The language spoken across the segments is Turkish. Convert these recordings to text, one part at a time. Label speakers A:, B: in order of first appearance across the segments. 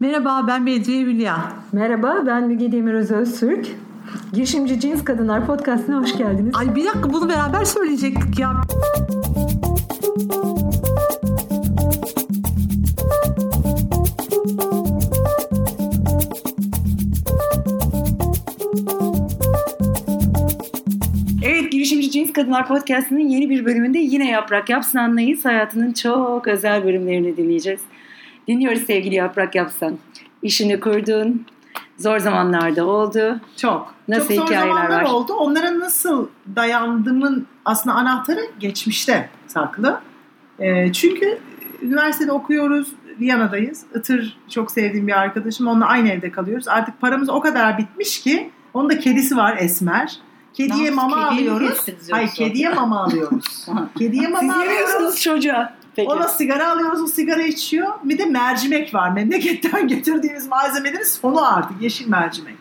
A: Merhaba ben Bedriye Hülya.
B: Merhaba ben Müge Demiröz Öztürk. Girişimci Cins Kadınlar Podcast'ına hoş geldiniz.
A: Ay bir dakika bunu beraber söyleyecektik ya.
C: Evet Girişimci Cins Kadınlar Podcast'ının yeni bir bölümünde yine Yaprak Yapsan'layız. Hayatının çok özel bölümlerini dinleyeceğiz. Dinliyoruz sevgili Yaprak Yapsan. İşini kurdun, zor zamanlarda oldu.
D: Çok.
C: Nasıl
D: Çok zor zamanlar
C: var?
D: oldu. Onlara nasıl dayandığımın aslında anahtarı geçmişte saklı. Ee, çünkü üniversitede okuyoruz, Viyana'dayız. Itır çok sevdiğim bir arkadaşım. Onunla aynı evde kalıyoruz. Artık paramız o kadar bitmiş ki onun da kedisi var Esmer. Kediye mama?
C: Kediye
D: alıyoruz. Hayır kediye mama alıyoruz. kediye mama
C: Siz
D: alıyoruz.
C: çocuğa. Peki.
D: Ona sigara alıyoruz, o sigara içiyor. Bir de mercimek var. Memleketten getirdiğimiz malzemelerin sonu artık yeşil mercimek.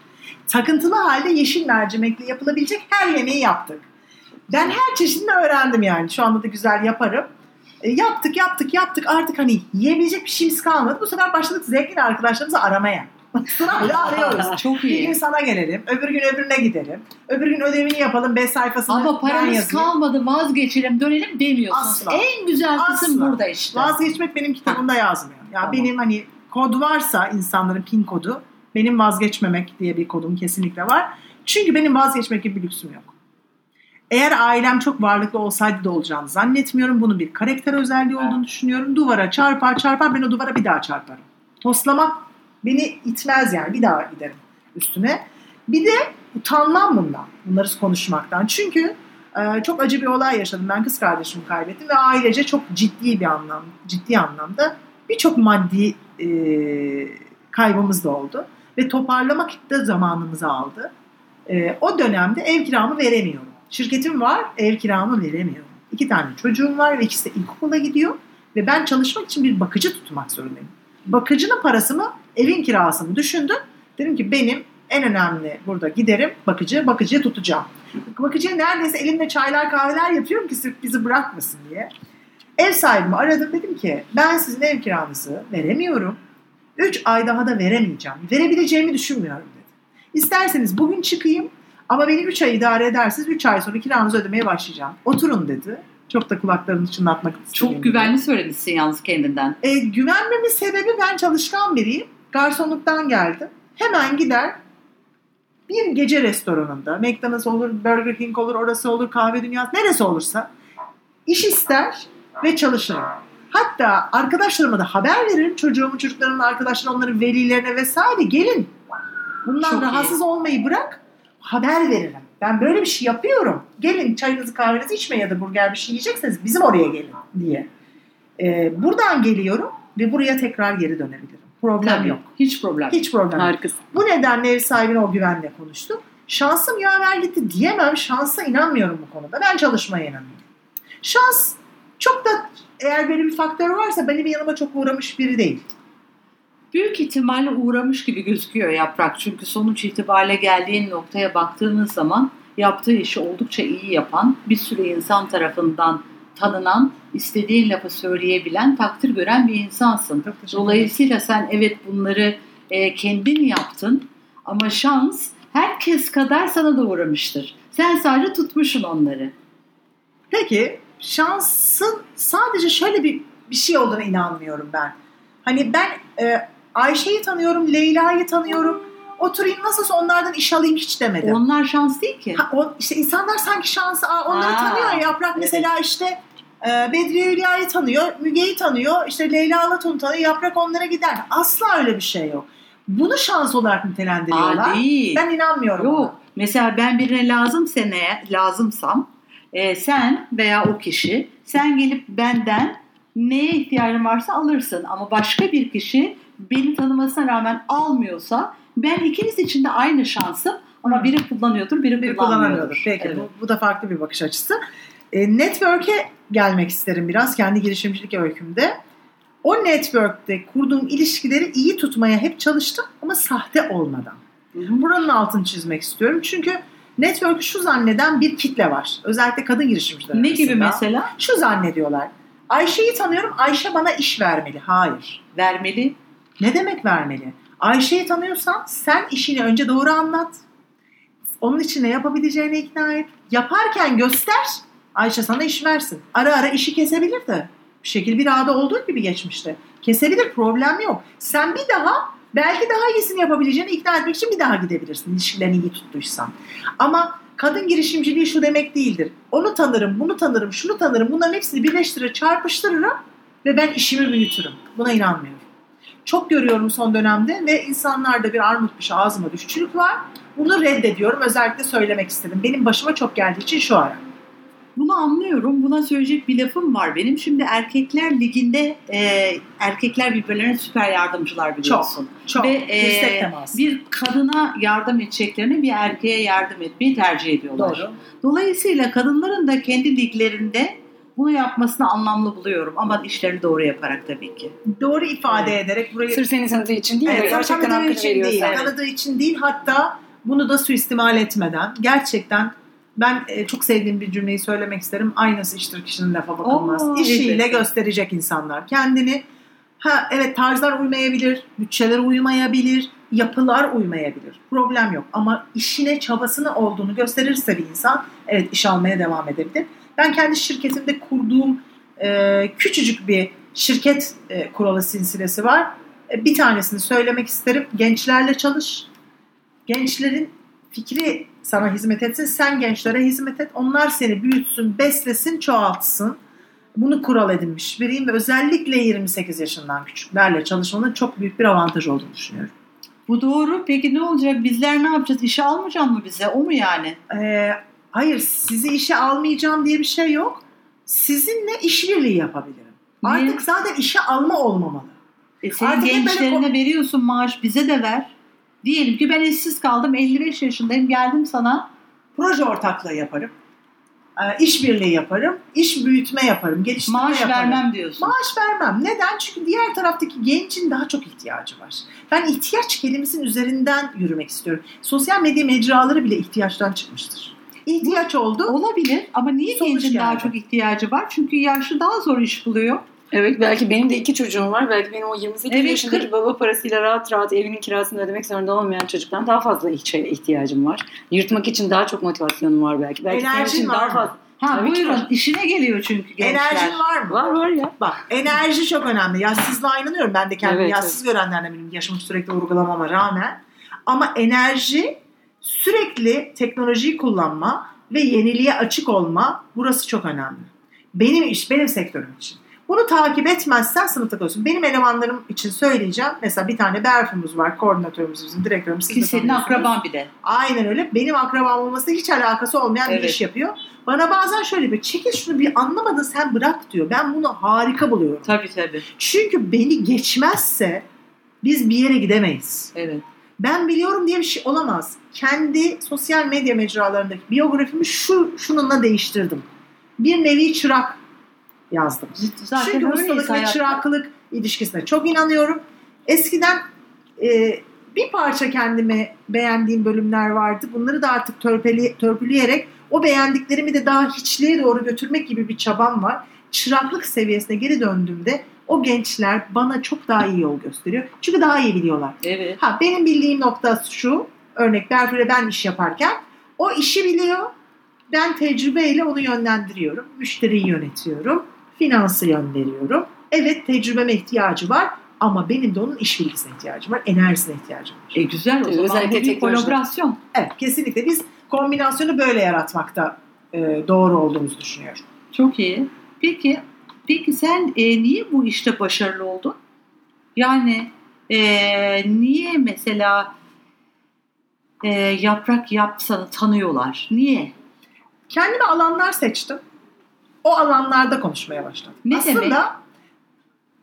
D: Takıntılı halde yeşil mercimekle yapılabilecek her yemeği yaptık. Ben her çeşidini öğrendim yani. Şu anda da güzel yaparım. E, yaptık, yaptık, yaptık. Artık hani yiyebilecek bir şeyimiz kalmadı. Bu sefer başladık zengin arkadaşlarımızı aramaya. Sırayla arıyoruz.
C: Çok
D: Bir gün
C: iyi.
D: sana gelelim, öbür gün öbürüne gidelim. Öbür gün ödevini yapalım, 5 sayfasını
E: Ama paramız kalmadı vazgeçelim dönelim demiyorsunuz.
D: Asla.
E: En güzel kısım
D: Asla.
E: burada işte.
D: Vazgeçmek benim kitabımda yazmıyor. Ya
E: Tamam.
D: benim hani kod varsa insanların pin kodu benim vazgeçmemek diye bir kodum kesinlikle var. Çünkü benim vazgeçmek gibi bir lüksüm yok. Eğer ailem çok varlıklı olsaydı da olacağını zannetmiyorum. Bunun bir karakter özelliği olduğunu düşünüyorum. Duvara çarpar çarpar ben o duvara bir daha çarparım. Toslamak beni itmez yani bir daha giderim üstüne. Bir de utanmam bundan. Bunları konuşmaktan. Çünkü ee, çok acı bir olay yaşadım. Ben kız kardeşimi kaybettim ve ailece çok ciddi bir anlam, ciddi anlamda birçok maddi e, kaybımız da oldu ve toparlamak da zamanımızı aldı. E, o dönemde ev kiramı veremiyorum. Şirketim var, ev kiramı veremiyorum. İki tane çocuğum var ve ikisi de ilkokula gidiyor ve ben çalışmak için bir bakıcı tutmak zorundayım. Bakıcının parasını, evin kirasını düşündüm. Dedim ki benim en önemli burada giderim bakıcı, bakıcıya tutacağım. Bakıcıya neredeyse elimle çaylar kahveler yapıyorum ki sırf bizi bırakmasın diye. Ev sahibimi aradım dedim ki ben sizin ev kiranızı veremiyorum. 3 ay daha da veremeyeceğim. Verebileceğimi düşünmüyorum dedi. İsterseniz bugün çıkayım ama beni 3 ay idare edersiniz 3 ay sonra kiranızı ödemeye başlayacağım. Oturun dedi. Çok da kulaklarını çınlatmak istedim.
E: Çok güvenli söylemişsin yalnız kendinden.
D: E, güvenmemin sebebi ben çalışkan biriyim. Garsonluktan geldim. Hemen gider bir gece restoranında McDonald's olur, Burger King olur, orası olur, kahve dünyası neresi olursa iş ister ve çalışırım. Hatta arkadaşlarıma da haber veririm. Çocuğumun, çocuklarımın arkadaşlarına, onların velilerine vesaire gelin. Bundan
E: Çok iyi.
D: rahatsız olmayı bırak haber veririm. Ben böyle bir şey yapıyorum. Gelin çayınızı kahvenizi içmeyin ya da burger bir şey yiyecekseniz bizim oraya gelin diye. Ee, buradan geliyorum ve buraya tekrar geri dönebilirim. Problem
E: Tabii.
D: yok.
E: Hiç problem.
D: Hiç problem.
C: Harikasın.
D: Bu nedenle ev sahibine o güvenle konuştum. Şansım yaver gitti diyemem. Şansa inanmıyorum bu konuda. Ben çalışmaya inanıyorum. Şans çok da eğer böyle bir faktör varsa benim yanıma çok uğramış biri değil.
E: Büyük ihtimalle uğramış gibi gözüküyor Yaprak. Çünkü sonuç itibariyle geldiğin noktaya baktığınız zaman yaptığı işi oldukça iyi yapan, bir sürü insan tarafından tanınan, istediğin lafı söyleyebilen, takdir gören bir insansın. Dolayısıyla sen evet bunları e, kendin yaptın ama şans herkes kadar sana da uğramıştır. Sen sadece tutmuşsun onları.
D: Peki şansın sadece şöyle bir, bir şey olduğuna inanmıyorum ben. Hani ben e, Ayşe'yi tanıyorum, Leyla'yı tanıyorum. Oturayım nasılsa onlardan iş alayım hiç demedim.
E: Onlar şans değil ki.
D: Ha, o, işte insanlar sanki şansı aa, onları
E: Aa,
D: tanıyor ya. Yaprak mesela işte Bedriye Hülya'yı tanıyor, Müge'yi tanıyor, işte Leyla Alatun'u tanıyor. Yaprak onlara gider. Asla öyle bir şey yok. Bunu şans olarak nitelendiriyorlar.
E: Aa, değil.
D: Ben inanmıyorum.
E: Yok. Mesela ben birine lazım seneye lazımsam e, sen veya o kişi sen gelip benden neye ihtiyacın varsa alırsın ama başka bir kişi beni tanımasına rağmen almıyorsa ben ikiniz için de aynı şansım ama biri kullanıyordur biri,
D: Bir
E: kullanmıyordur.
D: kullanamıyordur. Peki
E: Evet.
D: bu, bu da farklı bir bakış açısı. E, network'e gelmek isterim biraz kendi girişimcilik öykümde. O network'te kurduğum ilişkileri iyi tutmaya hep çalıştım ama sahte olmadan. Buranın altını çizmek istiyorum. Çünkü network'ü şu zanneden bir kitle var. Özellikle kadın girişimciler
E: Ne gibi mesela?
D: Şu zannediyorlar. Ayşe'yi tanıyorum. Ayşe bana iş vermeli. Hayır.
E: Vermeli.
D: Ne demek vermeli? Ayşe'yi tanıyorsan sen işini önce doğru anlat. Onun için ne yapabileceğini ikna et. Yaparken göster. Ayşe sana iş versin. Ara ara işi kesebilir de. Bir şekilde bir ağda olduğu gibi geçmişte. Kesebilir problem yok. Sen bir daha belki daha iyisini yapabileceğini ikna etmek için bir daha gidebilirsin. İlişkilerini iyi tuttuysan. Ama kadın girişimciliği şu demek değildir. Onu tanırım, bunu tanırım, şunu tanırım. Bunların hepsini birleştirir, çarpıştırırım ve ben işimi büyütürüm. Buna inanmıyorum. Çok görüyorum son dönemde ve insanlarda bir armutmuş ağzıma düşçülük var. Bunu reddediyorum. Özellikle söylemek istedim. Benim başıma çok geldiği için şu ara.
E: Bunu anlıyorum. Buna söyleyecek bir lafım var benim. Şimdi erkekler liginde e, erkekler birbirlerine süper yardımcılar biliyorsun.
D: Çok.
E: Ve e, bir kadına yardım edeceklerine bir erkeğe yardım etmeyi tercih ediyorlar.
D: Doğru.
E: Dolayısıyla kadınların da kendi liglerinde bunu yapmasını anlamlı buluyorum. Ama işlerini doğru yaparak tabii ki.
D: Doğru ifade ederek burayı
C: Sırf seni tanıdığı için değil?
D: Evet,
C: Gerçekten hakkını
D: için
C: veriyorsa.
D: değil.
C: Evet.
D: İçin değil. Hatta bunu da suistimal etmeden gerçekten ben e, çok sevdiğim bir cümleyi söylemek isterim. Aynası iştir kişinin lafa bakılmaz.
E: Oo,
D: İşiyle
E: evet.
D: gösterecek insanlar. Kendini ha evet tarzlar uymayabilir, bütçeler uymayabilir, yapılar uymayabilir. Problem yok. Ama işine çabasını olduğunu gösterirse bir insan evet iş almaya devam edebilir. Ben kendi şirketimde kurduğum e, küçücük bir şirket e, kuralı silsilesi var. E, bir tanesini söylemek isterim. Gençlerle çalış. Gençlerin fikri sana hizmet etsin. Sen gençlere hizmet et. Onlar seni büyütsün, beslesin, çoğaltsın. Bunu kural edinmiş biriyim ve özellikle 28 yaşından küçüklerle çalışmanın çok büyük bir avantaj olduğunu düşünüyorum.
E: Bu doğru. Peki ne olacak? Bizler ne yapacağız? İşe almayacak mı bize? O mu yani?
D: Ee, hayır sizi işe almayacağım diye bir şey yok. Sizinle işbirliği yapabilirim.
E: Niye?
D: Artık zaten işe alma olmamalı.
E: E senin
D: Artık hep böyle
E: gençlerine veriyorsun maaş bize de ver. Diyelim ki ben işsiz kaldım 55 yaşındayım geldim sana.
D: Proje ortaklığı yaparım. Ee, işbirliği yaparım. iş büyütme yaparım. Geliştirme
E: Maaş
D: yaparım.
E: vermem diyorsun.
D: Maaş vermem. Neden? Çünkü diğer taraftaki gencin daha çok ihtiyacı var. Ben ihtiyaç kelimesinin üzerinden yürümek istiyorum. Sosyal medya mecraları bile ihtiyaçtan çıkmıştır. İhtiyaç oldu.
E: Olabilir ama niye
D: Sonuç
E: gencin daha
D: geldi.
E: çok ihtiyacı var? Çünkü yaşlı daha zor iş buluyor.
C: Evet belki benim de iki çocuğum var. Belki benim o 28
E: Evet,
C: yaşındaki
E: kırk-
C: baba parasıyla rahat rahat evinin kirasını ödemek zorunda olmayan çocuktan daha fazla şeye ihtiyacım var. Yırtmak için daha çok motivasyonum var belki. Belki senin
D: Enerjin
C: için
D: var
C: daha fazla.
E: Ha
C: Tabii
E: buyurun
C: var.
E: işine geliyor çünkü gençler.
D: Enerjin var mı?
C: Var var ya.
D: Bak enerji çok önemli. Yaşsızlığa inanıyorum. Ben de kendimi
C: Evet,
D: yaşsız görenlerden benim yaşımı sürekli vurgulamama rağmen. Ama enerji sürekli teknolojiyi kullanma ve yeniliğe açık olma burası çok önemli. Benim iş, benim sektörüm için. Bunu takip etmezsen sınıfta kalıyorsun. Benim elemanlarım için söyleyeceğim. Mesela bir tane Berfu'muz var, koordinatörümüz bizim, direktörümüz.
E: Ki senin akraban bir de.
D: Aynen öyle. Benim akrabam olması hiç alakası olmayan bir
E: Evet.
D: iş yapıyor. Bana bazen şöyle bir çekil şunu bir anlamadın sen bırak diyor. Ben bunu harika buluyorum.
E: Tabii tabii.
D: Çünkü beni geçmezse biz bir yere gidemeyiz.
E: Evet.
D: Ben biliyorum diye bir şey olamaz. Kendi sosyal medya mecralarındaki biyografimi şu şununla değiştirdim. Bir nevi çırak yazdım.
E: Zaten
D: Çünkü ustalık ve çıraklık ilişkisine çok inanıyorum. Eskiden e, bir parça kendime beğendiğim bölümler vardı. Bunları da artık törpeli, törpüleyerek o beğendiklerimi de daha hiçliğe doğru götürmek gibi bir çabam var. Çıraklık seviyesine geri döndüğümde o gençler bana çok daha iyi yol gösteriyor. Çünkü daha iyi biliyorlar.
E: Evet.
D: Ha benim bildiğim nokta şu. Örnek Berfu'yla ben iş yaparken o işi biliyor. Ben tecrübeyle onu yönlendiriyorum. Müşteriyi yönetiyorum. Finansı yönlendiriyorum. Evet tecrübeme ihtiyacı var ama benim de onun iş bilgisine ihtiyacım var. Enerjisine ihtiyacım var.
E: E güzel o zaman
C: özellikle
E: bu bir kolaborasyon.
D: Evet kesinlikle biz kombinasyonu böyle yaratmakta e, doğru olduğumuzu düşünüyorum.
E: Çok iyi. Peki peki sen e, niye bu işte başarılı oldun? Yani e, niye mesela e, yaprak yapsanı tanıyorlar? Niye?
D: Kendime alanlar seçtim. O alanlarda konuşmaya başladım.
E: Ne
D: Aslında
E: demek?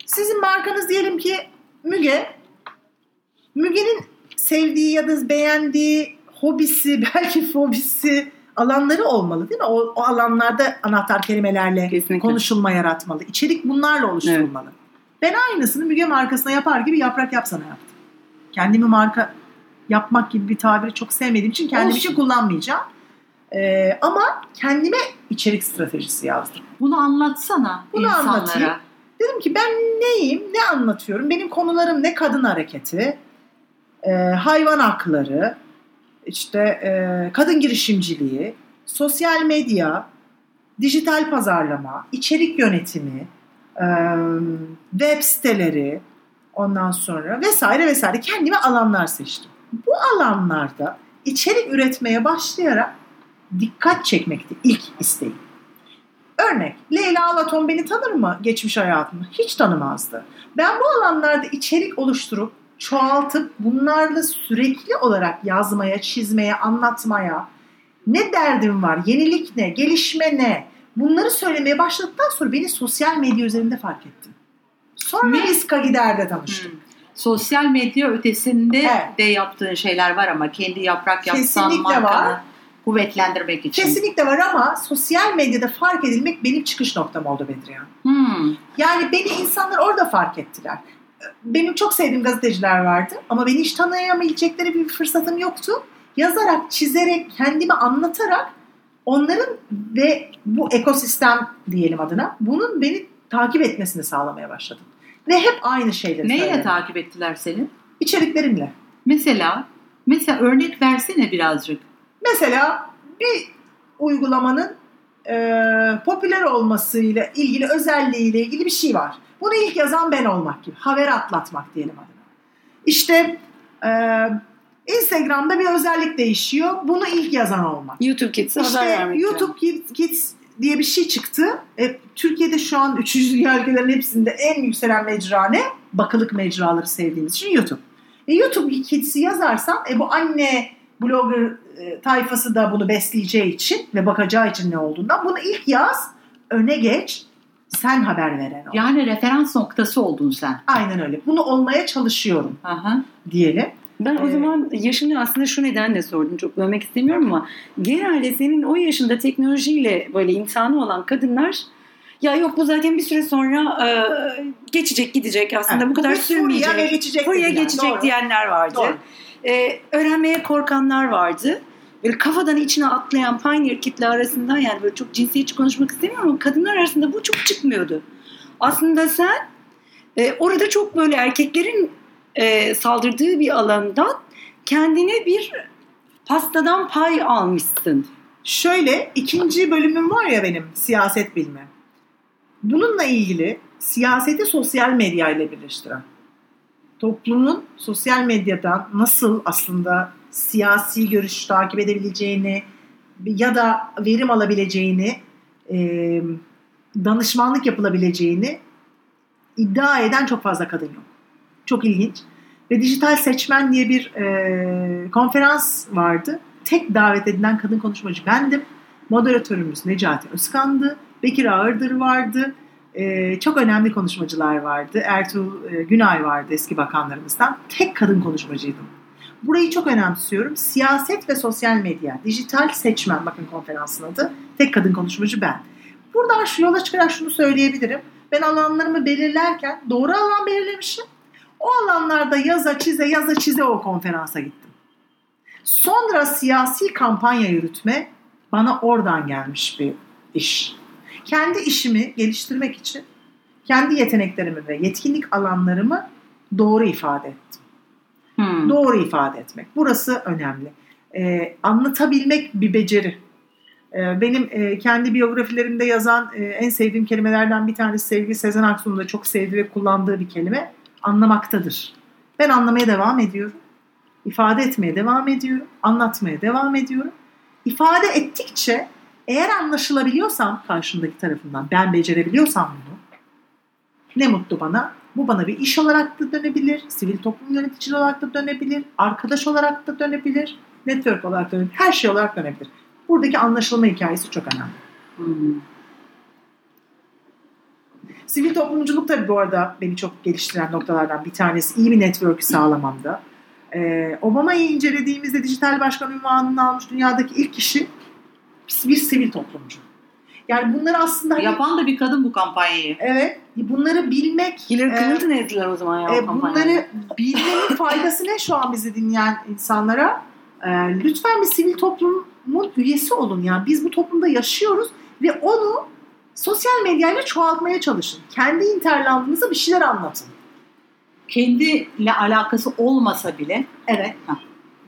D: sizin markanız diyelim ki Müge. Müge'nin sevdiği ya da beğendiği hobisi, belki fobisi alanları olmalı değil mi? O, o alanlarda anahtar kelimelerle
C: Kesinlikle.
D: konuşulma yaratmalı. İçerik bunlarla oluşturulmalı. Ben aynısını Müge markasına yapar gibi yaprak yapsana yaptım. Kendimi marka yapmak gibi bir tabiri çok sevmediğim için kendim
E: Olsun.
D: için kullanmayacağım. Ee, ama kendime içerik stratejisi yazdım.
E: Bunu anlatsana
D: Bunu
E: insanlara.
D: anlatayım. Dedim ki ben neyim, ne anlatıyorum? Benim konularım ne kadın hareketi, e, hayvan hakları, işte e, kadın girişimciliği, sosyal medya, dijital pazarlama, içerik yönetimi, e, web siteleri, ondan sonra vesaire vesaire kendime alanlar seçtim. Bu alanlarda içerik üretmeye başlayarak dikkat çekmekti ilk isteğim. Örnek, Leyla Alaton beni tanır mı geçmiş hayatımda? Hiç tanımazdı. Ben bu alanlarda içerik oluşturup, çoğaltıp bunlarla sürekli olarak yazmaya, çizmeye, anlatmaya, ne derdim var, yenilik ne, gelişme ne, bunları söylemeye başladıktan sonra beni sosyal medya üzerinde fark ettim. Sonra
E: Ne?
D: biz Kagider'de tanıştık.
E: Hmm. Sosyal medya ötesinde
D: Evet.
E: de yaptığın şeyler var ama kendi yaprak yapsan
D: Kesinlikle
E: markanı
D: var.
E: Kuvvetlendirmek için.
D: Kesinlikle var ama sosyal medyada fark edilmek benim çıkış noktam oldu Bedriyan.
E: Hmm.
D: Yani beni insanlar orada fark ettiler. Benim çok sevdiğim gazeteciler vardı ama beni hiç tanıyamayabilecekleri bir fırsatım yoktu. Yazarak, çizerek, kendimi anlatarak onların ve bu ekosistem diyelim adına bunun beni takip etmesini sağlamaya başladım. Ve hep aynı şeyleri
E: Neyle
D: söyledim.
E: takip ettiler seni?
D: İçeriklerimle.
E: Mesela mesela örnek versene birazcık.
D: Mesela bir uygulamanın e, popüler olmasıyla ilgili özelliğiyle ilgili bir şey var. Bunu ilk yazan ben olmak gibi. Haber atlatmak diyelim adına. İşte e, Instagram'da bir özellik değişiyor. Bunu ilk yazan olmak.
C: YouTube Kids'e haber
D: İşte
C: vermek.
D: YouTube Kids, Kids diye bir şey çıktı. E, Türkiye'de şu an 3. dünya ülkelerinin hepsinde en yükselen mecra ne? Bakılık mecraları sevdiğimiz için YouTube. E, YouTube Kids'i yazarsan e, bu anne blogger e, tayfası da bunu besleyeceği için ve bakacağı için ne olduğundan bunu ilk yaz, öne geç, sen haber veren ol.
E: Yani referans noktası oldun sen.
D: Aynen öyle. Bunu olmaya çalışıyorum
E: Aha.
D: diyelim.
C: Ben o zaman yaşını aslında şu nedenle sordum. Çok bölmek istemiyorum ama genelde senin o yaşında teknolojiyle böyle imtihanı olan kadınlar ya yok bu zaten bir süre sonra e, geçecek gidecek aslında
D: Evet,
C: bu kadar
D: furya ve
C: sürmeyecek.
D: geçecek
C: Furya geçecek
D: Doğru.
C: diyenler vardı.
D: Doğru.
C: E, öğrenmeye korkanlar vardı. Böyle kafadan içine atlayan pioneer kitle arasında yani böyle çok cinsiyetçi konuşmak istemiyorum ama kadınlar arasında bu çok çıkmıyordu. Aslında sen e, orada çok böyle erkeklerin e, saldırdığı bir alandan kendine bir pastadan pay almışsın.
D: Şöyle ikinci bölümüm var ya benim siyaset bilimi. Bununla ilgili siyaseti sosyal medya ile birleştiren. Toplumun sosyal medyadan nasıl aslında siyasi görüş takip edebileceğini ya da verim alabileceğini, e, danışmanlık yapılabileceğini iddia eden çok fazla kadın yok. Çok ilginç. Ve Dijital Seçmen diye bir e, konferans vardı. Tek davet edilen kadın konuşmacı bendim. Moderatörümüz Necati Özkan'dı. Bekir Ağırdır vardı. E, çok önemli konuşmacılar vardı. Ertuğrul e, Günay vardı eski bakanlarımızdan. Tek kadın konuşmacıydım. Burayı çok önemsiyorum. Siyaset ve sosyal medya. Dijital seçmen bakın konferansın adı. Tek kadın konuşmacı ben. Buradan şu yola çıkarak şunu söyleyebilirim. Ben alanlarımı belirlerken doğru alan belirlemişim. O alanlarda yaza çize yaza çize o konferansa gittim. Sonra siyasi kampanya yürütme bana oradan gelmiş bir iş. Kendi işimi geliştirmek için kendi yeteneklerimi ve yetkinlik alanlarımı doğru ifade ettim.
E: Hmm.
D: Doğru ifade etmek. Burası önemli. Ee, anlatabilmek bir beceri. Ee, benim e, kendi biyografilerimde yazan e, en sevdiğim kelimelerden bir tanesi sevgili Sezen Aksu'nun da çok sevdiği ve kullandığı bir kelime anlamaktadır. Ben anlamaya devam ediyorum. İfade etmeye devam ediyorum. Anlatmaya devam ediyorum. İfade ettikçe eğer anlaşılabiliyorsam karşımdaki tarafından ben becerebiliyorsam bunu ne mutlu bana. Bu bana bir iş olarak da dönebilir, sivil toplum yöneticisi olarak da dönebilir, arkadaş olarak da dönebilir, network olarak dönebilir, her şey olarak dönebilir. Buradaki anlaşılma hikayesi çok önemli.
E: Hmm.
D: Sivil toplumculuk tabii bu arada beni çok geliştiren noktalardan bir tanesi. İyi bir network sağlamamda. Ee, Obama'yı incelediğimizde dijital başkan ünvanını almış dünyadaki ilk kişi bir sivil toplumcu. Yani bunları aslında hani-
E: Yapan da bir kadın bu kampanyayı.
D: evet bunları bilmek
C: Hillary
D: e,
C: Clinton ezdiler o zaman ya. o
D: E,
C: kampanyayı.
D: bunları bilmenin faydası ne şu an bizi dinleyen insanlara? E, lütfen bir sivil toplumun üyesi olun. Yani biz bu toplumda yaşıyoruz ve onu sosyal medyayla çoğaltmaya çalışın. Kendi interlandınıza bir şeyler anlatın.
E: Kendiyle alakası olmasa bile
D: Evet.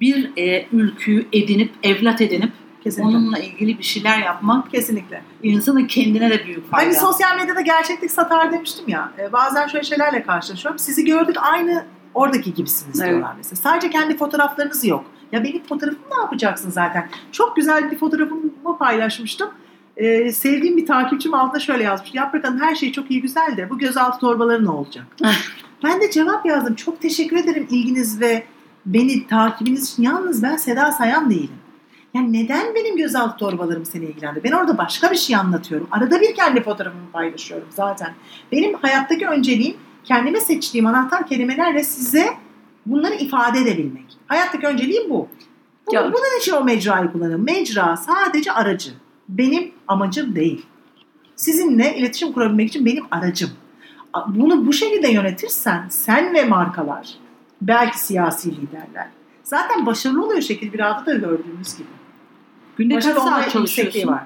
E: bir e, ülküyü edinip, evlat edinip
D: Kesinlikle.
E: onunla ilgili bir şeyler yapmak
D: Kesinlikle.
E: insanın kendine de büyük fayda.
D: Hani sosyal medyada gerçeklik satar demiştim ya. e, bazen şöyle şeylerle karşılaşıyorum. Sizi gördük aynı oradaki gibisiniz
C: Evet.
D: diyorlar mesela. Sadece kendi fotoğraflarınız yok. Ya benim fotoğrafımı ne yapacaksın zaten? Çok güzel bir fotoğrafımı paylaşmıştım. Ee, sevdiğim bir takipçim altına şöyle yazmış. Yaprak Hanım her şey çok iyi güzel de bu gözaltı torbaları ne olacak? ben de cevap yazdım. Çok teşekkür ederim ilginiz ve beni takibiniz için. Yalnız ben Seda Sayan değilim. Yani neden benim gözaltı torbalarım seni ilgilendi? Ben orada başka bir şey anlatıyorum. Arada bir kendi fotoğrafımı paylaşıyorum zaten. Benim hayattaki önceliğim kendime seçtiğim anahtar kelimelerle size bunları ifade edebilmek. Hayattaki önceliğim bu. Bu-
C: Ya-
D: Bunun için o mecrayı kullanıyorum. Mecra sadece aracı. Benim amacım değil. Sizinle iletişim kurabilmek için benim aracım. Bunu bu şekilde yönetirsen sen ve markalar, belki siyasi liderler zaten başarılı oluyor şekil bir da gördüğümüz gibi.
E: Günde kaç saat çalışıyorsun?
D: var.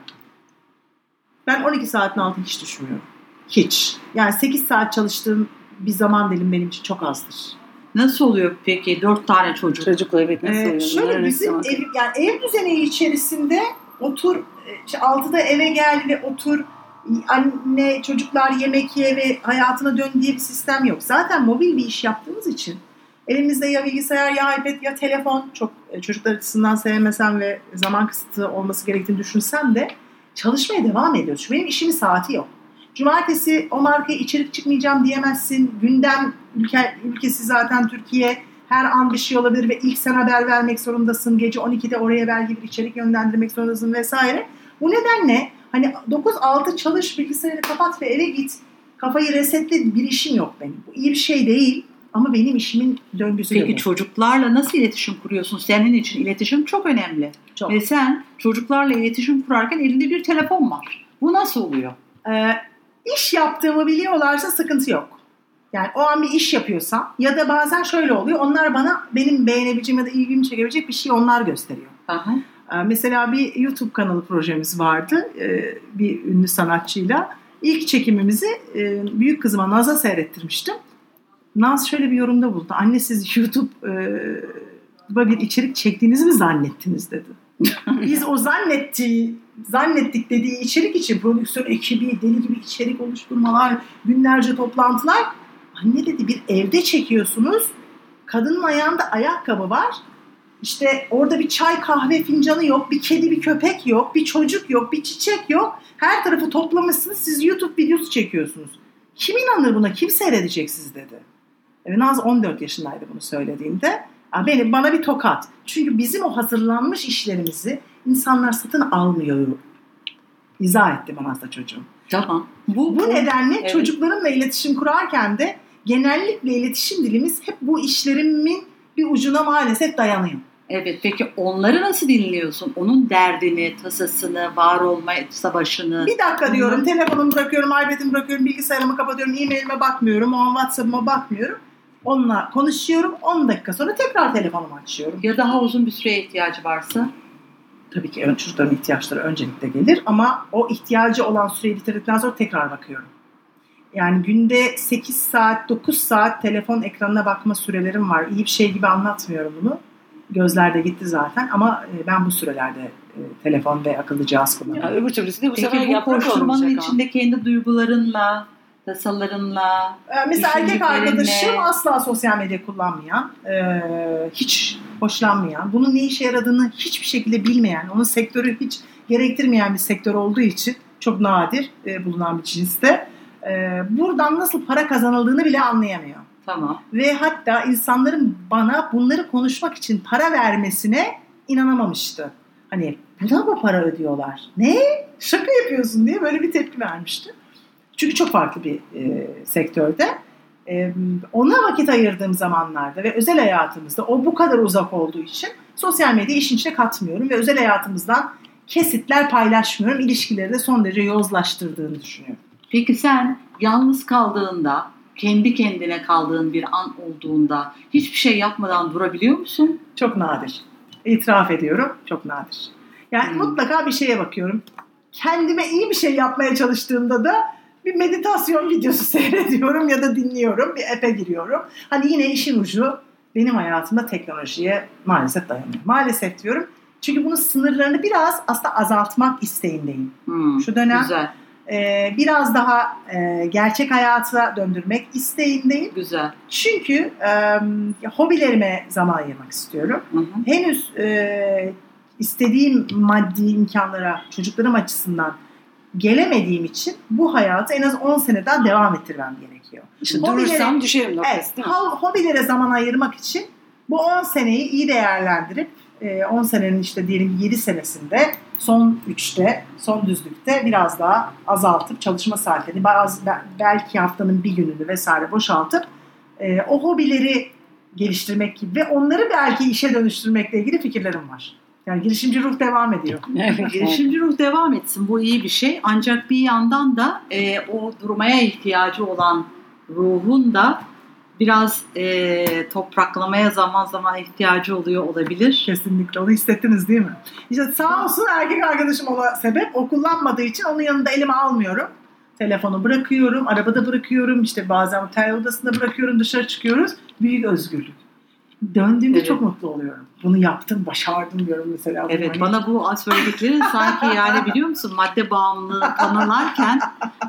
D: Ben 12 saatin altını hiç düşmüyorum. Hiç. Yani 8 saat çalıştığım bir zaman dilim benim için çok azdır.
E: Nasıl oluyor peki? Dört tane çocuk.
C: Çocukla evet nasıl
D: Ee,
C: oluyor?
D: şöyle bizim ev, yani ev düzeni içerisinde otur e, işte 6'da eve gel ve otur anne çocuklar yemek ye ve hayatına dön diye bir sistem yok. Zaten mobil bir iş yaptığımız için elimizde ya bilgisayar ya iPad ya telefon çok e, çocuklar açısından sevmesem ve zaman kısıtı olması gerektiğini düşünsem de çalışmaya devam ediyoruz. Çünkü benim işimin saati yok. Cumartesi o markaya içerik çıkmayacağım diyemezsin. Gündem ülke, ülkesi zaten Türkiye her an bir şey olabilir ve ilk sen haber vermek zorundasın. Gece 12'de oraya belki bir içerik yönlendirmek zorundasın vesaire. Bu nedenle hani 9-6 çalış bilgisayarı kapat ve eve git. Kafayı resetle bir işim yok benim. Bu iyi bir şey değil ama benim işimin döngüsü
E: Peki
D: yok.
E: çocuklarla nasıl iletişim kuruyorsun? Senin için iletişim çok önemli.
D: Çok.
E: Ve sen çocuklarla iletişim kurarken elinde bir telefon var. Bu nasıl oluyor?
D: Ee, iş yaptığımı biliyorlarsa sıkıntı yok. Yani o an bir iş yapıyorsam ya da bazen şöyle oluyor. Onlar bana benim beğenebileceğim ya da ilgimi çekebilecek bir şey onlar gösteriyor.
E: Aha.
D: Ee, Mesela bir YouTube kanalı projemiz vardı e, bir ünlü sanatçıyla. İlk çekimimizi e, büyük kızıma Naz'a seyrettirmiştim. Naz şöyle bir yorumda buldu. Anne siz YouTube'a bir içerik çektiğinizi mi zannettiniz dedi. Biz o zannettiği, zannettik dediği içerik için prodüksiyon ekibi, deli gibi içerik oluşturmalar, günlerce toplantılar. Anne dedi bir evde çekiyorsunuz. Kadının ayağında ayakkabı var. İşte orada bir çay kahve fincanı yok, bir kedi bir köpek yok, bir çocuk yok, bir çiçek yok. Her tarafı toplamışsınız siz YouTube videosu çekiyorsunuz. Kim inanır buna? Kim seyredecek siz dedi. Naz 14 yaşındaydı bunu söylediğinde. "Aa, Benim bana bir tokat. Çünkü bizim o hazırlanmış işlerimizi insanlar satın almıyor. İzah etti bana da çocuğum.
E: Tamam. Bu,
D: Bu nedenle
E: Evet.
D: çocuklarımla iletişim kurarken de genellikle iletişim dilimiz hep bu işlerimin bir ucuna maalesef dayanıyor.
E: Evet peki onları nasıl dinliyorsun? Onun derdini, tasasını, var olma savaşını.
D: Bir dakika diyorum, telefonumu bırakıyorum, iPad'imi bırakıyorum, bilgisayarımı kapatıyorum, e-mailime bakmıyorum, o an WhatsApp'ıma bakmıyorum. Onunla konuşuyorum, 10 dakika sonra tekrar telefonumu açıyorum.
E: Ya daha uzun bir süreye ihtiyacı varsa?
D: Tabii ki ön- çocukların ihtiyaçları öncelikle gelir ama o ihtiyacı olan süreyi bitirdikten sonra tekrar bakıyorum. Yani günde 8 saat, 9 saat telefon ekranına bakma sürelerim var. İyi bir şey gibi anlatmıyorum bunu. Gözler de gitti zaten ama e, ben bu sürelerde e, telefon ve akıllı cihaz
C: Ya
D: kullanıyorum.
C: öbür türlüsü de bu sefer
E: Peki bu
C: yaprak
E: koşturmanın
C: olmayacak ha.
E: içinde kendi duygularınla, tasalarınla,
D: Ee, Mesela erkek arkadaşım asla sosyal medya kullanmayan, e, hiç hoşlanmayan, bunun ne işe yaradığını hiçbir şekilde bilmeyen, onun sektörü hiç gerektirmeyen bir sektör olduğu için çok nadir e, bulunan bir cinste. e, buradan nasıl para kazanıldığını bile anlayamıyor.
E: tamam.
D: Ve hatta insanların bana bunları konuşmak için para vermesine inanamamıştı. Hani buna mı para ödüyorlar? Ne? Şaka yapıyorsun diye böyle bir tepki vermişti. Çünkü çok farklı bir e, sektörde. E, ona vakit ayırdığım zamanlarda ve özel hayatımızda o bu kadar uzak olduğu için sosyal medya işin içine katmıyorum ve özel hayatımızdan kesitler paylaşmıyorum. İlişkileri de son derece yozlaştırdığını düşünüyorum.
E: Peki sen yalnız kaldığında, kendi kendine kaldığın bir an olduğunda hiçbir şey yapmadan durabiliyor musun?
D: Çok nadir. İtiraf ediyorum. Çok nadir. Yani
E: Hmm.
D: mutlaka bir şeye bakıyorum. kendime iyi bir şey yapmaya çalıştığımda da bir meditasyon videosu seyrediyorum ya da dinliyorum. Bir app'e giriyorum. Hani yine işin ucu benim hayatımda teknolojiye maalesef dayanıyor. Maalesef diyorum. Çünkü bunun sınırlarını biraz aslında azaltmak isteğindeyim.
E: Hmm,
D: Şu dönem
E: Güzel,
D: e, biraz daha e, gerçek hayata döndürmek isteğindeyim.
E: güzel.
D: Çünkü e, hobilerime zaman ayırmak istiyorum.
E: Hı hı.
D: Henüz e, istediğim maddi imkanlara çocuklarım açısından gelemediğim için bu hayatı en az 10 sene daha devam ettirmem gerekiyor.
C: İşte
D: Hobilere-
C: durursam düşerim noktası
D: Evet,
C: değil mi?
D: ho- hobilere zaman ayırmak için bu 10 seneyi iyi değerlendirip e, 10 senenin işte diyelim 7 senesinde son 3'te, son düzlükte biraz daha azaltıp çalışma saatlerini bazı be- belki haftanın bir gününü vesaire boşaltıp e, o hobileri geliştirmek gibi ve onları belki işe dönüştürmekle ilgili fikirlerim var. Yani girişimci ruh devam ediyor.
C: Evet.
E: Girişimci ruh devam etsin. Bu iyi bir şey. Ancak bir yandan da e, o durmaya ihtiyacı olan ruhun da biraz e, topraklamaya zaman zaman ihtiyacı oluyor olabilir.
D: Kesinlikle onu hissettiniz değil mi? İşte sağ olsun erkek arkadaşım ona sebep. O kullanmadığı için onun yanında elime almıyorum. Telefonu bırakıyorum, arabada bırakıyorum, işte bazen otel odasında bırakıyorum, dışarı çıkıyoruz. Büyük özgürlük. Döndüğümde
E: Evet.
D: çok mutlu oluyorum. Bunu yaptım, başardım diyorum mesela.
E: Evet
D: Hani
E: bana bu söylediklerin sanki yani biliyor musun madde bağımlılığı tanılarken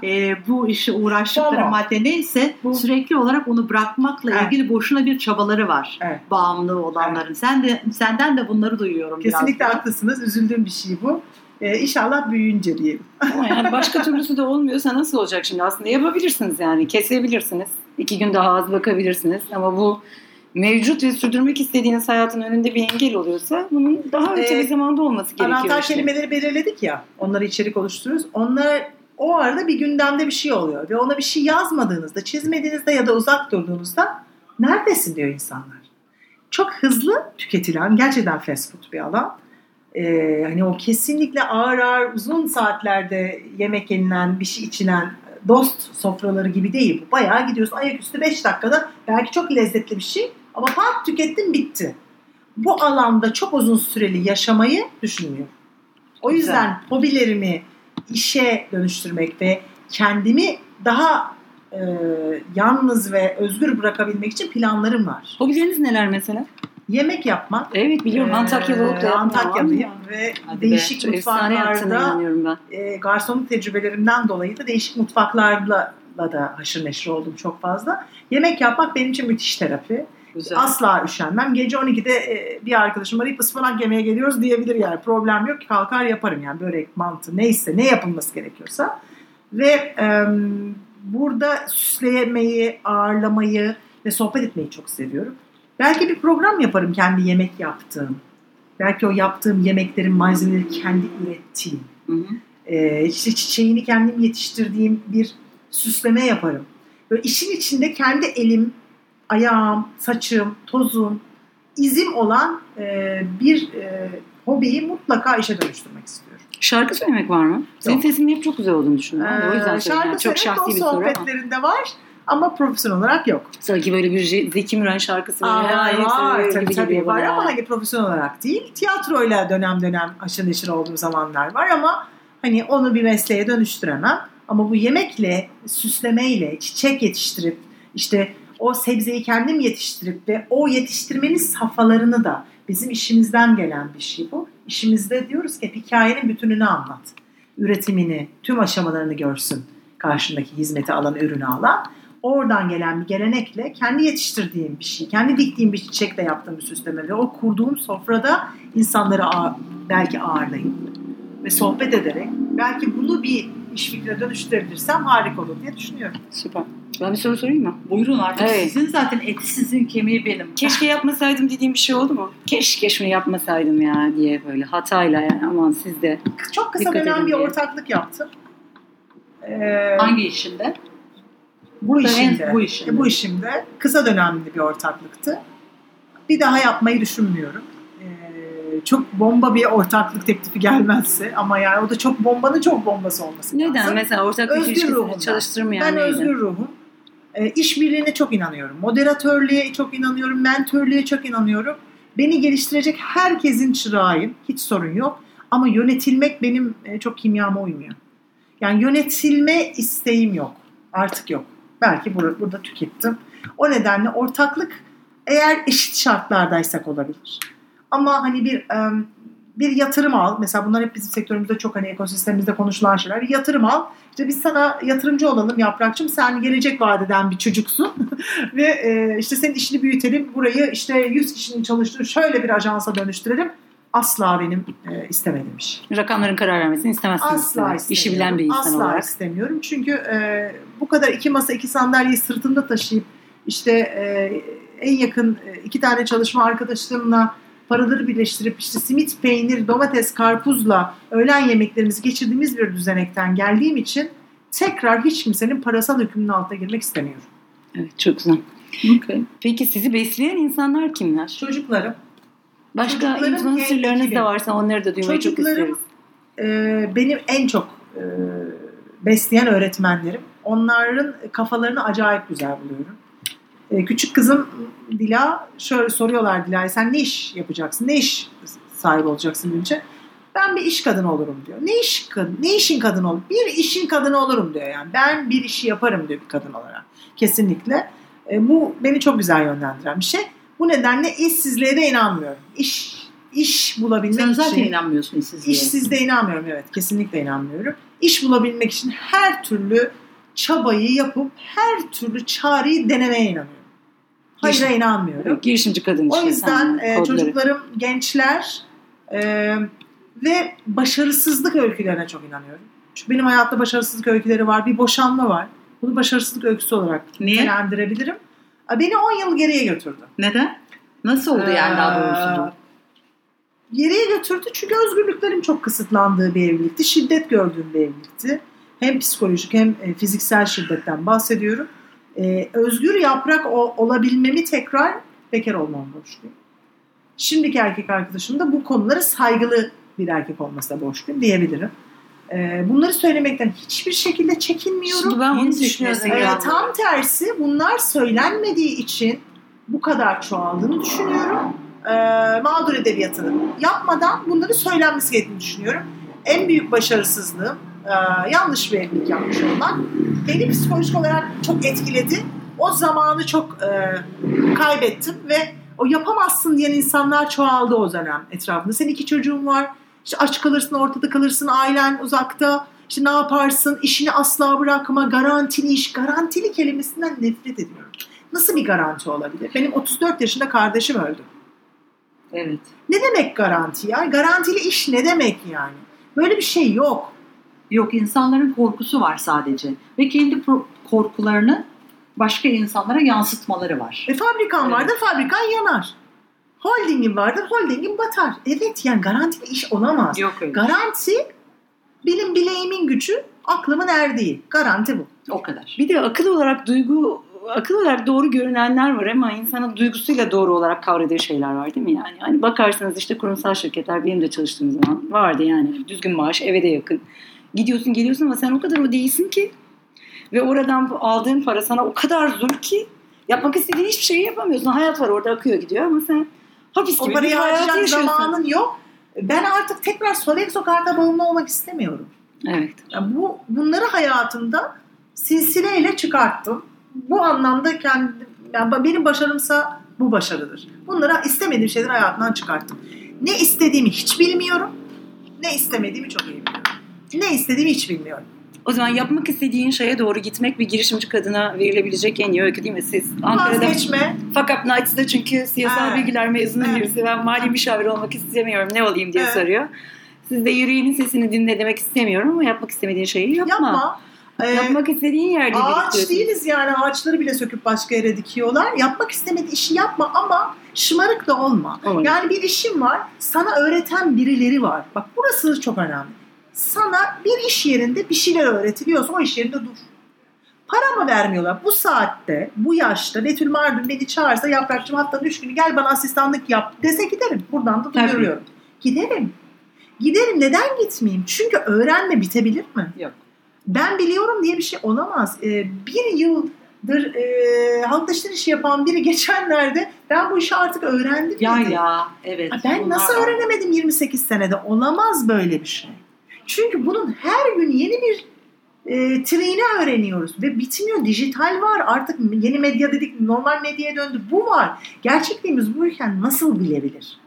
E: e, bu işe uğraştıkları
D: Tamam.
E: madde neyse
D: Bu-
E: sürekli olarak onu bırakmakla
D: Evet.
E: ilgili boşuna bir çabaları var
D: Evet.
E: bağımlı olanların. Sen de senden de bunları duyuyorum
D: Kesinlikle haklısınız. Üzüldüğüm bir şey bu. Ee, inşallah büyüyünce diyelim.
C: Ama yani başka türlüsü de olmuyorsa nasıl olacak şimdi? Aslında yapabilirsiniz yani. Kesebilirsiniz. İki gün daha az bakabilirsiniz. Ama bu mevcut ve sürdürmek istediğiniz hayatın önünde bir engel oluyorsa bunun daha öte
D: Ee,
C: bir zamanda olması gerekiyor.
D: Anahtar
C: işte.
D: kelimeleri belirledik ya. Onları içerik oluşturuyoruz. Onlar o arada bir gündemde bir şey oluyor. Ve ona bir şey yazmadığınızda, çizmediğinizde ya da uzak durduğunuzda neredesin diyor insanlar. Çok hızlı tüketilen, gerçekten fast food bir alan. Ee, hani o kesinlikle ağır ağır uzun saatlerde yemek yenilen, bir şey içilen dost sofraları gibi değil. Bayağı gidiyorsun ayaküstü 5 dakikada belki çok lezzetli bir şey ama pat tükettin bitti. Bu alanda çok uzun süreli yaşamayı düşünmüyorum. O
E: Güzel.
D: yüzden hobilerimi işe dönüştürmek ve kendimi daha e, yalnız ve özgür bırakabilmek için planlarım var.
C: Hobileriniz neler mesela?
D: Yemek yapmak.
C: Evet biliyorum
D: Ee,
C: Antakyalı olup da
D: Antakyalıyım ve
C: Hadi be,
D: değişik
C: yaptığına
D: mutfaklarda
C: ben.
D: e, garsonluk tecrübelerimden dolayı da değişik mutfaklarla da haşır neşir oldum çok fazla. Yemek yapmak benim için müthiş terapi.
E: Güzel.
D: Asla üşenmem. Gece 12'de e, bir arkadaşım arayıp ıspanak yemeye geliyoruz diyebilir yani. Problem yok. Kalkar yaparım yani börek, mantı neyse ne yapılması gerekiyorsa. Ve e, burada süslemeyi, ağırlamayı ve sohbet etmeyi çok seviyorum. Belki bir program yaparım kendi yemek yaptığım. Belki o yaptığım yemeklerin malzemeleri kendi ürettiğim.
E: Hı hı.
D: Ee, işte çiçeğini kendim yetiştirdiğim bir süsleme yaparım. Böyle işin içinde kendi elim, ayağım, saçım, tozum, izim olan e, bir e, hobiyi mutlaka işe dönüştürmek istiyorum.
C: Şarkı söylemek var mı? Senin
D: Yok.
C: sesinin hep çok güzel olduğunu düşünüyorum. De o yüzden
D: Ee, şarkı
C: Yani çok şahsi bir soru ama.
D: sohbetlerinde var ama profesyonel olarak yok.
C: Sanki böyle bir Zeki Müren şarkısı
D: Aa, var, tabii,
C: gibi
D: tabii var ama hani profesyonel olarak değil. Tiyatroyla dönem dönem aşırı neşir olduğum zamanlar var ama hani onu bir mesleğe dönüştüremem. Ama bu yemekle, süslemeyle, çiçek yetiştirip işte o sebzeyi kendim yetiştirip ve o yetiştirmenin safhalarını da bizim işimizden gelen bir şey bu. İşimizde diyoruz ki hikayenin bütününü anlat. Üretimini, tüm aşamalarını görsün karşındaki hizmeti alan, ürünü alan. Oradan gelen bir gelenekle kendi yetiştirdiğim bir şey, kendi diktiğim bir çiçekle yaptığım bir süsleme ve o kurduğum sofrada insanları ağ- belki ağırlayıp ve sohbet ederek belki bunu bir iş fikrine dönüştürebilirsem harika olur diye düşünüyorum.
C: Süper. Ben bir soru sorayım mı?
E: Buyurun artık
C: Evet.
E: sizin zaten eti sizin kemiği benim.
C: Keşke yapmasaydım dediğim bir şey oldu mu? Keşke şunu yapmasaydım ya diye böyle hatayla yani aman siz de.
D: Çok kısa dönem bir
C: diye.
D: ortaklık yaptım. Ee,
E: Hangi işinde?
D: bu
E: En-
D: işimde.
E: bu işinde.
D: Bu işimde kısa dönemli bir ortaklıktı. Bir daha yapmayı düşünmüyorum. Ee, çok bomba bir ortaklık teklifi gelmezse ama yani o da çok bombanın çok bombası olması
C: Neden?
D: lazım.
C: Mesela ortak
D: Özgür
C: ilişkisini
D: ruhumdan.
C: çalıştırmayan
D: Ben
C: neydi?
D: özgür ruhum. E, işbirliğine çok inanıyorum. Moderatörlüğe çok inanıyorum. Mentörlüğe çok inanıyorum. Beni geliştirecek herkesin çırağıyım. Hiç sorun yok. Ama yönetilmek benim e, çok kimyama uymuyor. Yani yönetilme isteğim yok. Artık yok. Belki burada, burada tükettim. O nedenle ortaklık eğer eşit şartlardaysak olabilir. Ama hani bir e, bir yatırım al. Mesela bunlar hep bizim sektörümüzde çok hani ekosistemimizde konuşulan şeyler. Bir yatırım al. İşte biz sana yatırımcı olalım Yaprakçım. Sen gelecek vadeden bir çocuksun. Ve e, işte senin işini büyütelim. Burayı işte 100 kişinin çalıştığı şöyle bir ajansa dönüştürelim. Asla benim e, istemediğim iş.
C: Rakamların karar vermesini istemezsiniz.
D: Asla istemiyorum.
C: İşi bilen bir insan
D: Asla
C: olarak.
D: istemiyorum. Çünkü e, bu kadar iki masa iki sandalyeyi sırtında taşıyıp işte e, en yakın e, iki tane çalışma arkadaşlarımla paraları birleştirip işte simit, peynir, domates, karpuzla öğlen yemeklerimizi geçirdiğimiz bir düzenekten geldiğim için tekrar hiç kimsenin parasal hükmünün altına girmek istemiyorum.
C: Evet çok güzel. Peki sizi besleyen insanlar kimler?
D: Çocuklarım
C: Başka influencerlarınız da varsa onları da duymayı çok
D: Çocuklarım-
C: isteriz.
D: e, benim en çok e, besleyen öğretmenlerim. Onların kafalarını acayip güzel buluyorum. E, küçük kızım Dila şöyle soruyorlar Dila'ya sen ne iş yapacaksın? Ne iş sahibi olacaksın deyince ben bir iş kadını olurum diyor. Ne iş kadın? Ne işin kadını olur? Bir işin kadını olurum diyor yani. Ben bir işi yaparım diyor bir kadın olarak. Kesinlikle. E, bu beni çok güzel yönlendiren bir şey. Bu nedenle işsizliğe de inanmıyorum. İş iş bulabilmek
E: Sen zaten
D: için
E: inanmıyorsun işsizliğe.
D: İşsizde inanmıyorum evet. Kesinlikle inanmıyorum. İş bulabilmek için her türlü çabayı yapıp her türlü çareyi denemeye inanıyorum. Hayır'a inanmıyorum.
C: Girişimci kadın
D: O
C: işte,
D: yüzden e,
C: kodları.
D: çocuklarım, gençler e, ve başarısızlık öykülerine çok inanıyorum. Çünkü benim hayatta başarısızlık öyküleri var. Bir boşanma var. Bunu başarısızlık öyküsü olarak nitelendirebilirim. Beni 10 yıl geriye götürdü.
E: Neden? Nasıl oldu yani daha doğrusu?
D: Ee, Geriye götürdü çünkü özgürlüklerim çok kısıtlandığı bir evlilikti. Şiddet gördüğüm bir evlilikti. Hem psikolojik hem e, fiziksel şiddetten bahsediyorum. Ee, özgür yaprak o, olabilmemi tekrar bekar olmam borçluyum. Şimdiki erkek arkadaşım da bu konuları saygılı bir erkek olmasına borçluyum diyebilirim. Ee, bunları söylemekten hiçbir şekilde çekinmiyorum.
C: Şimdi ben
E: Yeni
C: düşünüyorum.
D: Ee,
C: ya.
D: tam tersi bunlar söylenmediği için bu kadar çoğaldığını düşünüyorum. Ee, mağdur edebiyatını yapmadan bunları söylenmesi gerektiğini düşünüyorum. En büyük başarısızlığım e, yanlış bir evlilik yapmış olmak. Beni psikolojik olarak çok etkiledi. O zamanı çok e, kaybettim ve o yapamazsın diyen insanlar çoğaldı o dönem etrafında. Senin iki çocuğun var. İşte aç kalırsın, ortada kalırsın, ailen uzakta. İşte ne yaparsın? İşini asla bırakma. Garantili iş. Garantili kelimesinden nefret ediyorum. Nasıl bir garanti olabilir? Benim 34 yaşında kardeşim öldü.
E: Evet.
D: Ne demek garanti ya? Garantili iş ne demek yani? Böyle bir şey yok.
E: Yok insanların korkusu var sadece. Ve kendi korkularını başka insanlara yansıtmaları var.
D: E fabrikan
E: Evet.
D: vardır, fabrikan yanar. Holdingin vardır, holdingin batar. Evet yani garantili iş olamaz.
E: Yok öyle.
D: Garanti benim bileğimin gücü, aklımın erdiği. Garanti bu.
E: O kadar.
C: Bir de akıl olarak duygu akıl olarak doğru görünenler var ama insanın duygusuyla doğru olarak kavradığı şeyler var değil mi yani? Hani bakarsanız işte kurumsal şirketler benim de çalıştığım zaman vardı yani düzgün maaş eve de yakın. Gidiyorsun geliyorsun ama sen o kadar o değilsin ki ve oradan aldığın para sana o kadar zor ki yapmak istediğin hiçbir şeyi yapamıyorsun. Hayat var orada akıyor gidiyor ama sen hapis
D: O
C: gibi bir
D: parayı
C: hayatı
D: harcayacak
C: yaşıyorsun.
D: zamanın yok. Ben artık tekrar Sodexo karta bağımlı olmak istemiyorum.
C: Evet.
D: Yani bu bunları hayatımda silsileyle çıkarttım. Bu anlamda kendi yani benim başarımsa bu başarıdır. Bunları istemediğim şeyleri hayatımdan çıkarttım. Ne istediğimi hiç bilmiyorum. Ne istemediğimi çok iyi biliyorum. Ne istediğimi hiç bilmiyorum.
C: O zaman yapmak istediğin şeye doğru gitmek bir girişimci kadına verilebilecek en iyi öykü değil mi? Siz Ankara'da
D: Vazgeçme.
C: Fuck Up Nights'da çünkü siyasal
D: Evet.
C: bilgiler mezunu
D: Evet.
C: birisi. Ben mali müşavir olmak istemiyorum. Ne olayım diye
D: Evet.
C: soruyor. Siz de yüreğinin sesini dinle demek istemiyorum ama yapmak istemediğin şeyi yapma.
D: Yapma. Ee,
C: Yapmak istediğin yerde
D: ağaç değiliz yani ağaçları bile söküp başka yere dikiyorlar. Yapmak istemediği işi yapma ama şımarık da olma.
C: Olma.
D: Yani bir işin var sana öğreten birileri var. Bak burası çok önemli. Sana bir iş yerinde bir şeyler öğretiliyorsa o iş yerinde dur. Para mı vermiyorlar? Bu saatte, bu yaşta Betül Mardin beni çağırsa yaprakçım haftanın üç günü gel bana asistanlık yap dese giderim. Buradan da duyuruyorum. Giderim. Giderim. Neden gitmeyeyim? Çünkü öğrenme bitebilir mi?
E: Yok.
D: Ben biliyorum diye bir şey olamaz. Ee, bir yıl dır, e, halk dışarı işi yapan biri geçenlerde ben bu işi artık öğrendim
E: Ya
D: dedi.
E: ya evet.
D: Ben
E: Bunlar
D: nasıl öğrenemedim 28 senede? Olamaz böyle bir şey. Çünkü bunun her gün yeni bir e, triğini öğreniyoruz ve bitmiyor. Dijital var artık yeni medya dedik normal medyaya döndü. Bu var. Gerçekliğimiz buyken nasıl bilebilir?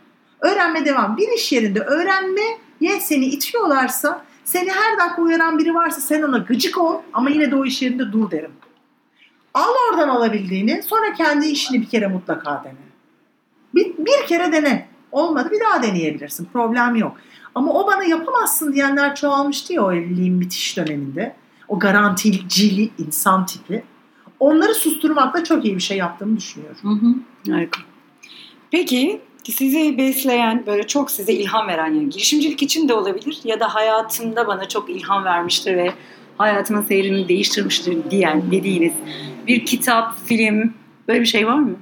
D: Öğrenme devam. Bir iş yerinde öğrenmeye seni itiyorlarsa seni her dakika uyaran biri varsa sen ona gıcık ol ama yine de o iş yerinde dur derim. Al oradan alabildiğini sonra kendi işini bir kere mutlaka dene. Bir, bir kere dene. Olmadı bir daha deneyebilirsin. Problem yok. Ama o bana yapamazsın diyenler çoğalmıştı ya o evliliğin bitiş döneminde. O garanticili insan tipi. Onları susturmakla çok iyi bir şey yaptığımı düşünüyorum.
E: Hı hı.
C: Harika. Peki sizi besleyen, böyle çok size ilham veren yani girişimcilik için de olabilir ya da hayatımda bana çok ilham vermiştir ve hayatımın seyrini değiştirmiştir diyen dediğiniz bir kitap, film böyle bir şey var mı?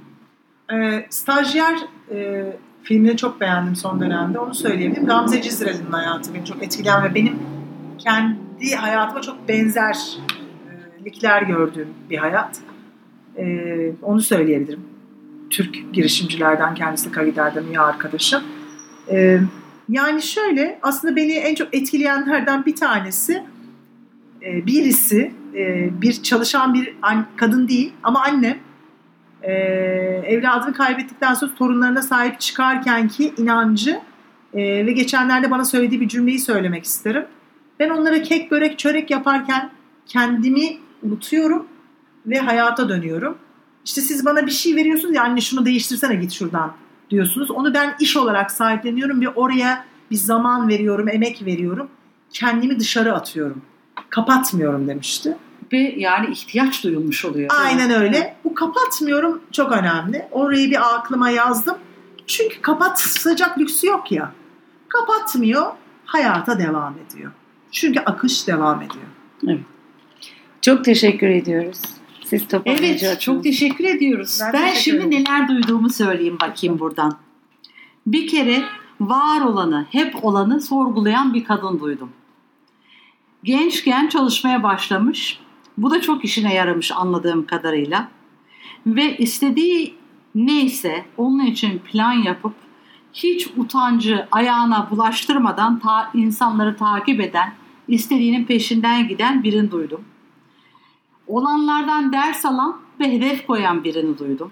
D: Ee, stajyer e, filmini çok beğendim son dönemde. Onu söyleyebilirim. Gamze Cizrel'in hayatı beni çok etkileyen ve benim kendi hayatıma çok benzerlikler gördüğüm bir hayat. Ee, onu söyleyebilirim. Türk girişimcilerden kendisi Kavider'den iyi arkadaşım. Ee, yani şöyle aslında beni en çok etkileyenlerden bir tanesi e, birisi e, bir çalışan bir kadın değil ama annem e, evladını kaybettikten sonra torunlarına sahip çıkarken ki inancı e, ve geçenlerde bana söylediği bir cümleyi söylemek isterim. Ben onlara kek, börek, çörek yaparken kendimi unutuyorum ve hayata dönüyorum. İşte siz bana bir şey veriyorsunuz ya anne şunu değiştirsene git şuradan diyorsunuz. Onu ben iş olarak sahipleniyorum ve oraya bir zaman veriyorum, emek veriyorum. Kendimi dışarı atıyorum. Kapatmıyorum demişti.
E: Ve yani ihtiyaç duyulmuş oluyor.
D: Aynen öyle. Bu kapatmıyorum çok önemli. Orayı bir aklıma yazdım. Çünkü kapatacak lüksü yok ya. Kapatmıyor, hayata devam ediyor. Çünkü akış devam ediyor.
C: Çok teşekkür ediyoruz. Siz.
E: Evet çok teşekkür ediyoruz.
D: Ben
E: Ben,
D: teşekkür
E: şimdi
D: ederim.
E: neler duyduğumu söyleyeyim bakayım buradan. Bir kere var olanı, hep olanı sorgulayan bir kadın duydum. Gençken çalışmaya başlamış. Bu da çok işine yaramış anladığım kadarıyla. Ve istediği neyse onun için plan yapıp hiç utancı ayağına bulaştırmadan ta, insanları takip eden, istediğinin peşinden giden birini duydum olanlardan ders alan ve hedef koyan birini duydum.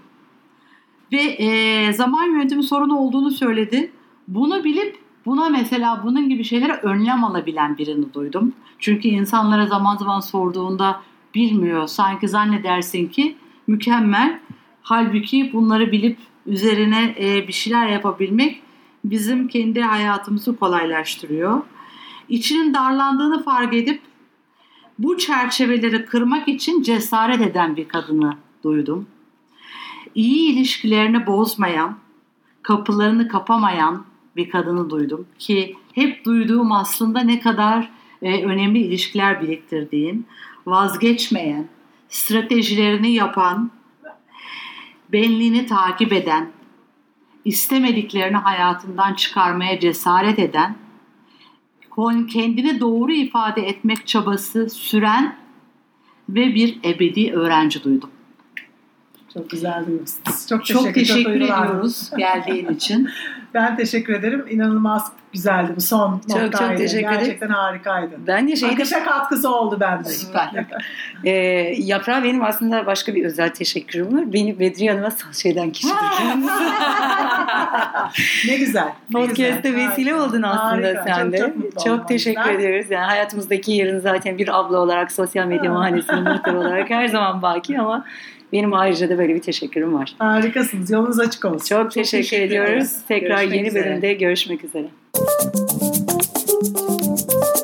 E: Ve e, zaman yönetimi sorunu olduğunu söyledi. Bunu bilip buna mesela bunun gibi şeylere önlem alabilen birini duydum. Çünkü insanlara zaman zaman sorduğunda bilmiyor. Sanki zannedersin ki mükemmel. Halbuki bunları bilip üzerine e, bir şeyler yapabilmek bizim kendi hayatımızı kolaylaştırıyor. İçinin darlandığını fark edip bu çerçeveleri kırmak için cesaret eden bir kadını duydum. İyi ilişkilerini bozmayan, kapılarını kapamayan bir kadını duydum ki hep duyduğum aslında ne kadar e, önemli ilişkiler biriktirdiğin, vazgeçmeyen, stratejilerini yapan, benliğini takip eden, istemediklerini hayatından çıkarmaya cesaret eden kendini doğru ifade etmek çabası süren ve bir ebedi öğrenci duydum.
D: Çok güzel duyuyorsunuz. Çok,
E: Çok teşekkür ediyoruz geldiğin için.
D: Ben teşekkür ederim. İnanılmaz güzeldi bu son
C: Çok,
D: noktaydı.
C: çok teşekkür ederim.
D: Gerçekten harikaydı.
C: Ben de şeyde
D: Akışa katkısı oldu bende.
E: Süper.
C: e, Yaprağa benim aslında başka bir özel teşekkürüm var. Beni Bedriye Hanım'a şeyden kişidir.
D: ne güzel.
C: Podcast'te vesile
D: Harika.
C: oldun aslında
D: Harika.
C: sen
D: Çok,
C: de.
D: çok,
C: Çok
D: oldum.
C: teşekkür
D: Ben-
C: ediyoruz. Yani hayatımızdaki yerin zaten bir abla olarak sosyal medya mahallesinin muhtarı olarak her zaman baki ama benim ayrıca da böyle bir teşekkürüm var.
D: Harikasınız. Yolunuz açık olsun.
C: Çok, teşekkür,
D: teşekkür
C: ediyoruz.
D: ederiz.
C: Tekrar
E: Görüşmek
C: yeni
E: üzere.
C: bölümde görüşmek üzere. Thank you.